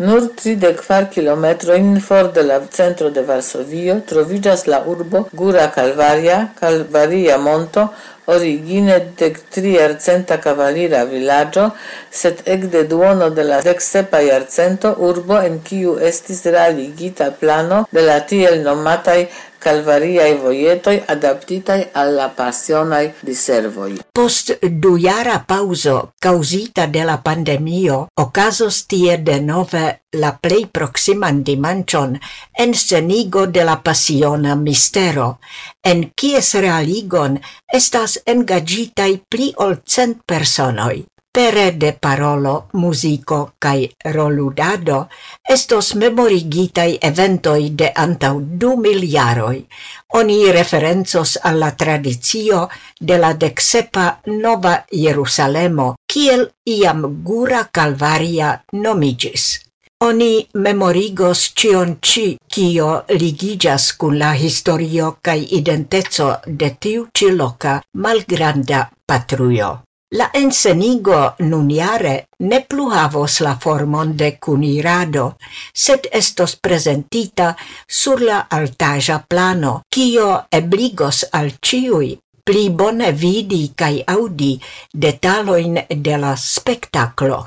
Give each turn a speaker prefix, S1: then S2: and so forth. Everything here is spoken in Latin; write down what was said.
S1: Nur 34 km for de la centro de Varsovio troviĝas la urbo Gura Kalvaria, Kalvaria Monto, origine dec tri arcenta cavalira villaggio, set ecde duono de la decsepa arcento urbo en kiu estis realigita plano de la tiel nomatai calvariae voietoi adaptitai alla passionai diservoi.
S2: Post duiara pauso causita de la pandemio, ocasos tie de nove la plei proximan dimancion en scenigo de la passiona mistero, en kies realigon estas engagitai pli ol cent personoi. Pere de parolo, muziko kaj roludado estos memorigitai eventoi de antaŭ du miljaroj. Oni referencos al la tradicio de la deksepa Nova Jerusalemo kiel iam Gura Calvaria nomigis oni memorigos cion ci, cio ligigas cun la historio cae identezo de tiu ci loca malgranda patruio. La ensenigo nuniare ne plu havos la formon de cunirado, sed estos presentita sur la altaja plano, cio ebligos al ciui pli bone vidi cae audi detaloin de la spectaclo.